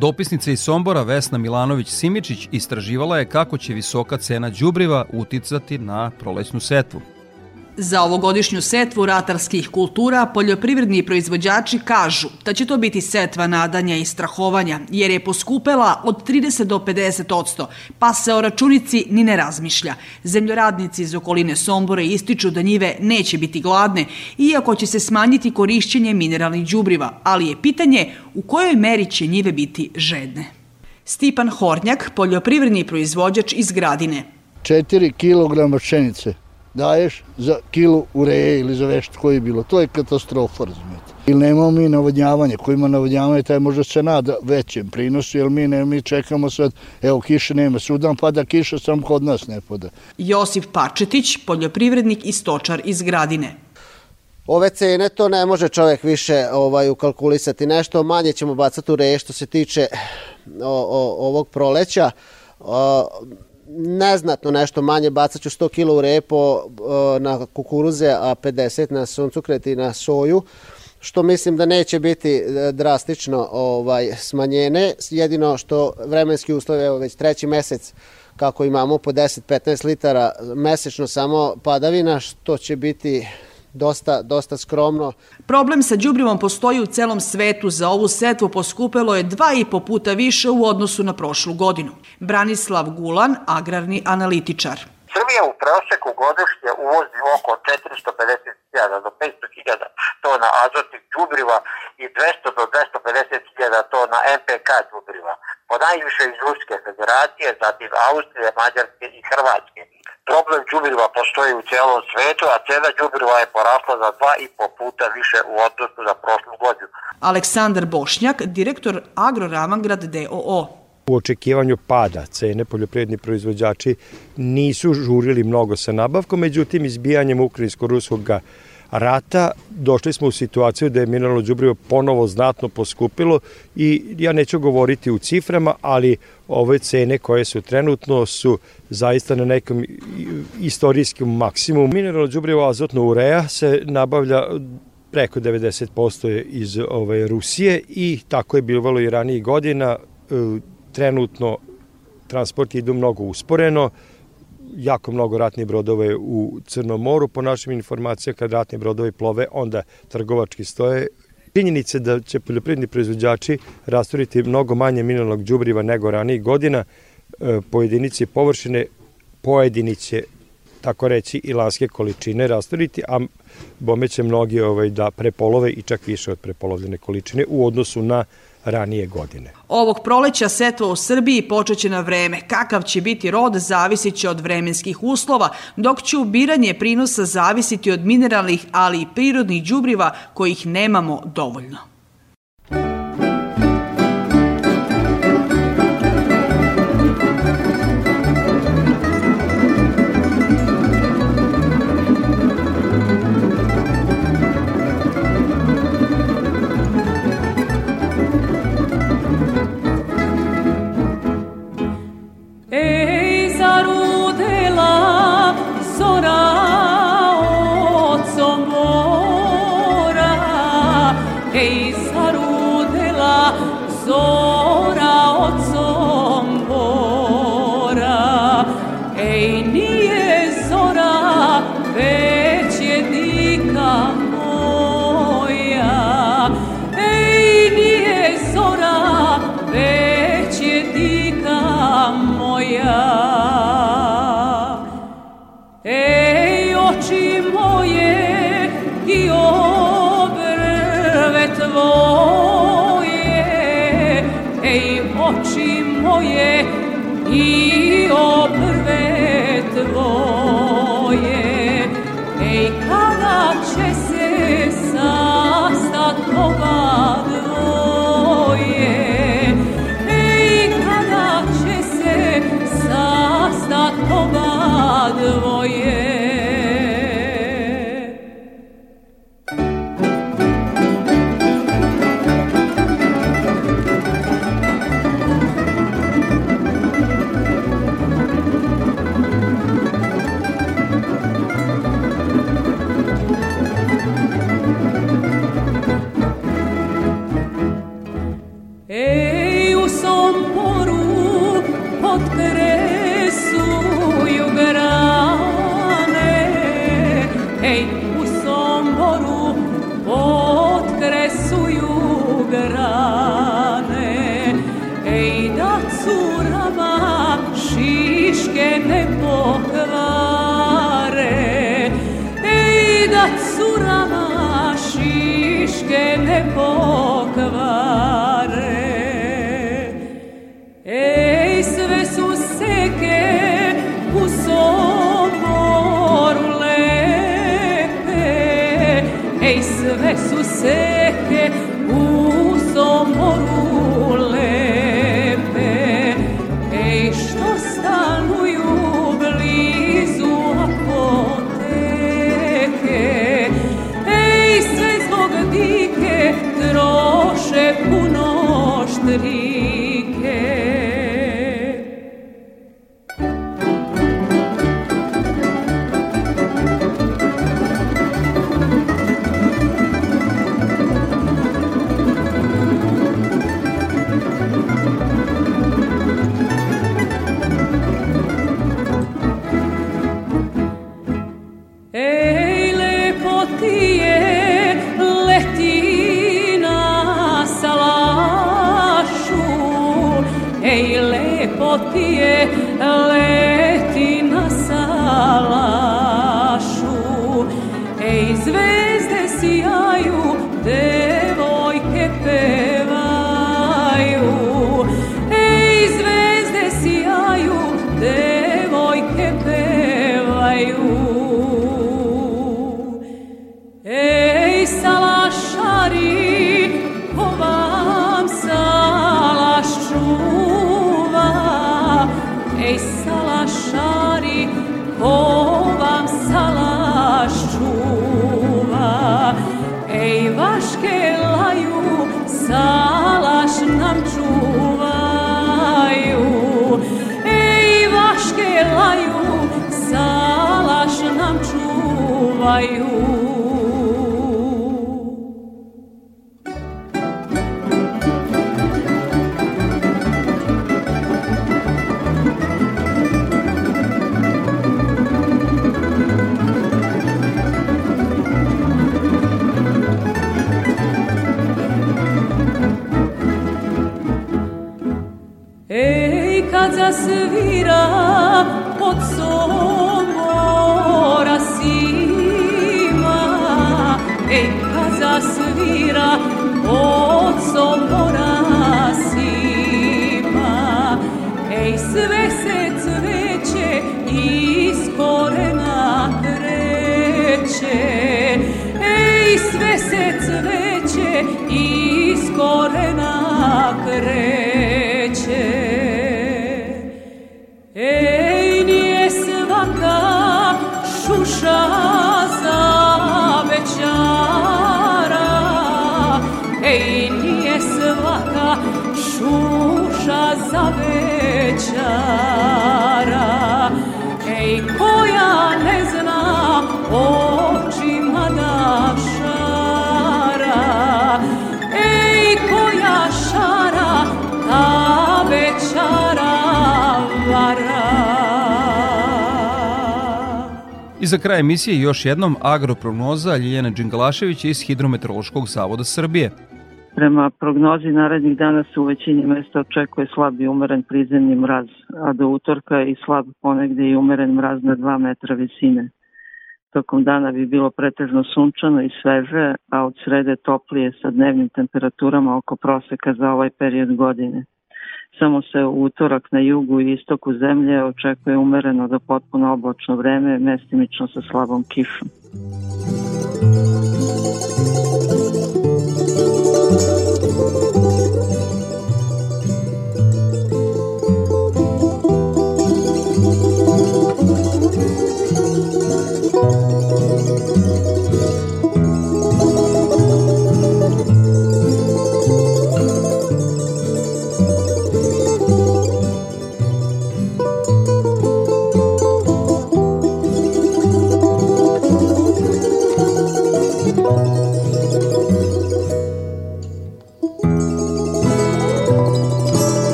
Dopisnica iz Sombora Vesna Milanović-Simičić istraživala je kako će visoka cena đubriva uticati na prolećnu setvu. Za ovogodišnju setvu ratarskih kultura poljoprivredni proizvođači kažu da će to biti setva nadanja i strahovanja, jer je poskupela od 30 do 50 odsto, pa se o računici ni ne razmišlja. Zemljoradnici iz okoline Sombore ističu da njive neće biti gladne, iako će se smanjiti korišćenje mineralnih đubriva, ali je pitanje u kojoj meri će njive biti žedne. Stipan Hornjak, poljoprivredni proizvođač iz Gradine. 4 kg pšenice daješ za kilu ureje ili za vešt koji je bilo. To je katastrofa, razumijete. Ili nemamo mi navodnjavanje. Ko ima navodnjavanje, taj može se nada većem prinosu, jer mi, ne, mi čekamo sad, evo kiše nema, sudan pada kiša, sam kod nas ne pada. Josip Pačetić, poljoprivrednik i stočar iz Gradine. Ove cene to ne može čovjek više ovaj ukalkulisati. Nešto manje ćemo bacati u reje što se tiče o, o, ovog proleća. O, neznatno nešto manje, bacat ću 100 kg u repo na kukuruze, a 50 na suncukret i na soju što mislim da neće biti e, drastično ovaj smanjene, jedino što vremenski uslovi, evo već treći mesec kako imamo po 10-15 litara mesečno samo padavina, što će biti dosta, dosta skromno. Problem sa đubrivom postoji u celom svetu. Za ovu setvu poskupelo je dva i po puta više u odnosu na prošlu godinu. Branislav Gulan, agrarni analitičar. Srbija u proseku godišnje uvozi oko 450.000 do 500.000 tona azotnih đubriva i 200 do 250.000 tona MPK đubriva. Po najviše iz Ruske federacije, zatim Austrije, Mađarske i Hrvatske. Problem đubriva postoji u celom svetu, a cena đubriva je porasla za dva i po puta više u odnosu na prošlu godinu. Aleksandar Bošnjak, direktor Agroramangrad DOO u očekivanju pada cene poljoprivredni proizvođači nisu žurili mnogo sa nabavkom, međutim izbijanjem ukrajinsko-ruskog rata došli smo u situaciju da je mineralno đubrivo ponovo znatno poskupilo i ja neću govoriti u ciframa, ali ove cene koje su trenutno su zaista na nekom istorijskom maksimumu. Mineralno đubrivo azotno ureja se nabavlja preko 90% iz ove Rusije i tako je bilo i ranijih godina trenutno transport idu mnogo usporeno, jako mnogo ratnih brodova je u Crnom moru, po našim informacijama kad ratni brodovi plove, onda trgovački stoje. Činjenice da će poljoprivredni proizvođači rasturiti mnogo manje mineralnog đubriva nego ranijih godina, e, pojedinici površine, pojediniće tako reći, i lanske količine rasturiti, a bome će mnogi ovaj, da prepolove i čak više od prepolovljene količine u odnosu na ranije godine. Ovog proleća setva u Srbiji počeće na vreme. Kakav će biti rod zavisit će od vremenskih uslova, dok će ubiranje prinosa zavisiti od mineralnih, ali i prirodnih đubriva kojih nemamo dovoljno. šiške ne pokvare Ej da curama šiške ne pokvare Ej sve su seke u soboru lepe. Ej sve su seke aşk za kraj emisije još jednom agroprognoza Ljiljana Đinglašević iz Hidrometeorološkog zavoda Srbije. Prema prognozi narednih dana se u većini mesta očekuje slab i umeren prizemni mraz, a do utorka i slab ponegde i umeren mraz na 2 metra visine. Tokom dana bi bilo pretežno sunčano i sveže, a od srede toplije sa dnevnim temperaturama oko proseka za ovaj period godine. Samo se u utorak na jugu i istoku zemlje očekuje umereno do potpuno oblačno vreme, mestimično sa slabom kišom.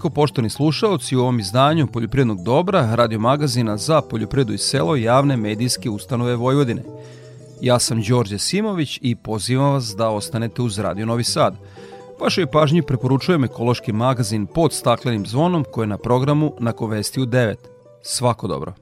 Toliko poštovani slušaoci u ovom izdanju Poljoprivrednog dobra, radio magazina za poljoprivredu i selo javne medijske ustanove Vojvodine. Ja sam Đorđe Simović i pozivam vas da ostanete uz Radio Novi Sad. Vašoj pažnji preporučujem ekološki magazin pod staklenim zvonom koji je na programu na Kovesti u 9. Svako dobro.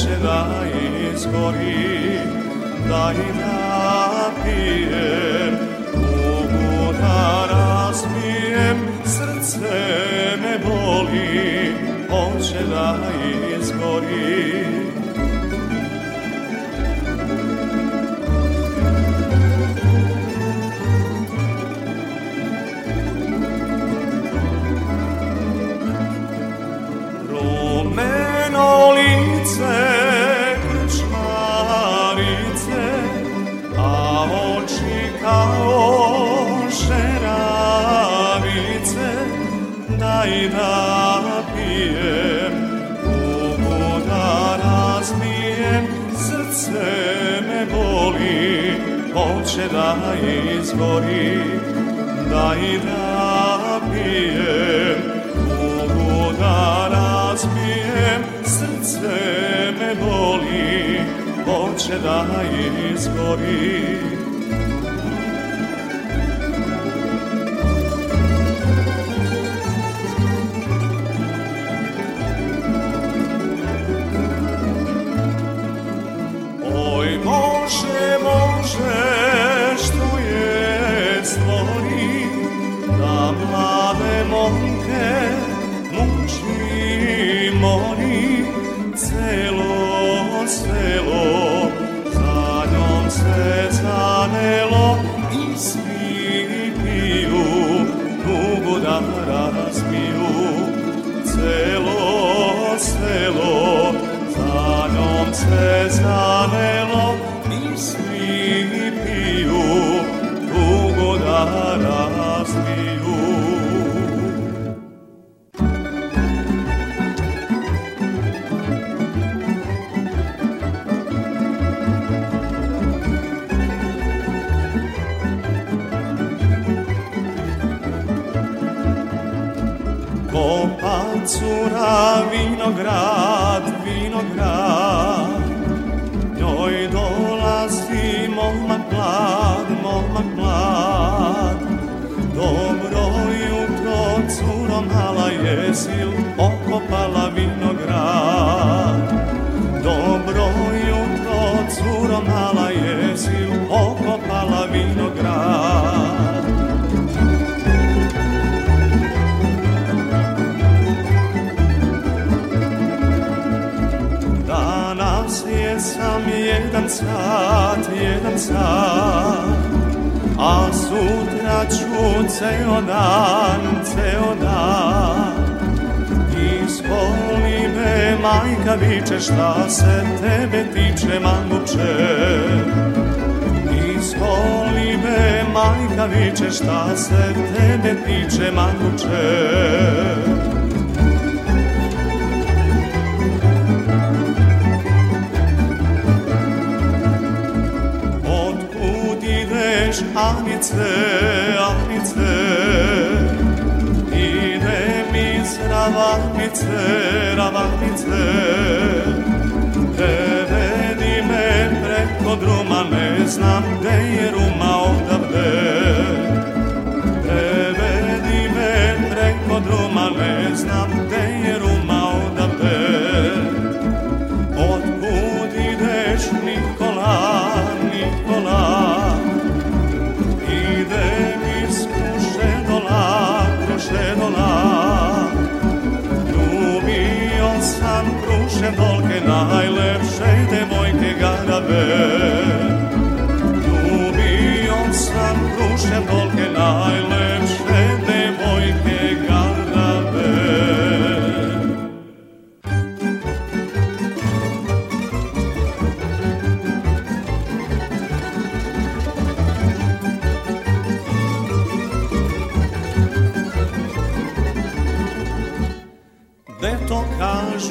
Hoće da izgori, da pijem, boli, hoće da izgori. Da izgori, da pijem, tugu da razbijem, srce me boli, hoće da izgori. Jesi okopala vinograd. Dobro jutro, curo mala jesi okopala vinograd. Danas je sam jedan sat, jedan sat A sutra ću ceo dan, ceo dan Ispoli me, majka viče, šta se tebe tiče, manguče Ispoli me, majka viče, šta se tebe tiče, manguče Otkud ideš, Anice, Anice? Ravanice, Ravanice. Prevedi me preko druma, ne znam gde je Ruma Krušedolke, najlepše devojke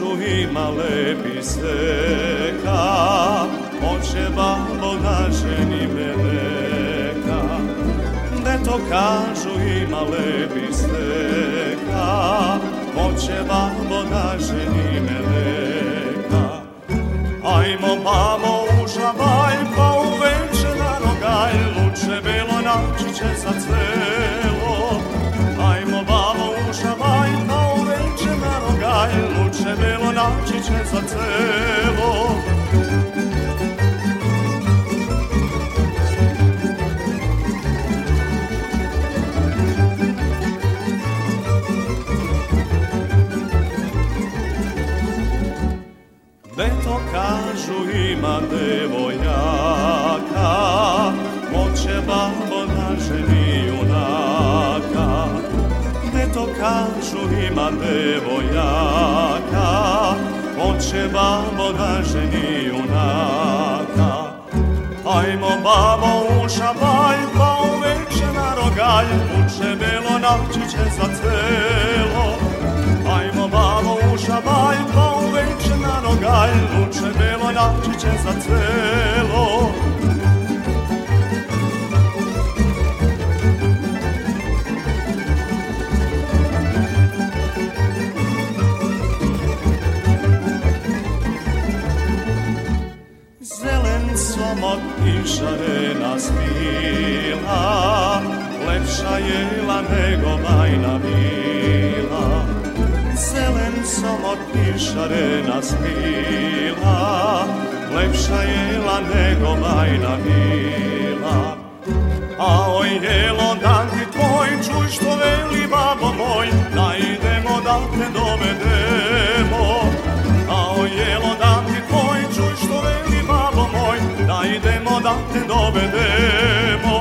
kažu ima lepi seka, Oče babo da ženi me neka. To kažu ima lepi seka, Oče babo da ženi me neka. Ima devojaka, Hoće babo da ženi junaka. Gde to kažu ima devojaka, Hoće babo da ženi junaka. Ajmo babo u šabalj, pa uveče na rogalj, Uče belo naći će za celo. Ajmo babo u šabalj, pa uveče na rogalj, Uče belo naći će za celo. Zelen somot i šarena svila, lepša jela nego bajna bila. Zelen somot i šarena svila, lepša jela nego bajna bila. A oj jelo dan ti tvoj, čuj što veli babo moj, da idemo da te dovedemo. A oj jelo dan ti tvoj, čuj što veli babo moj, da idemo da te dovedemo.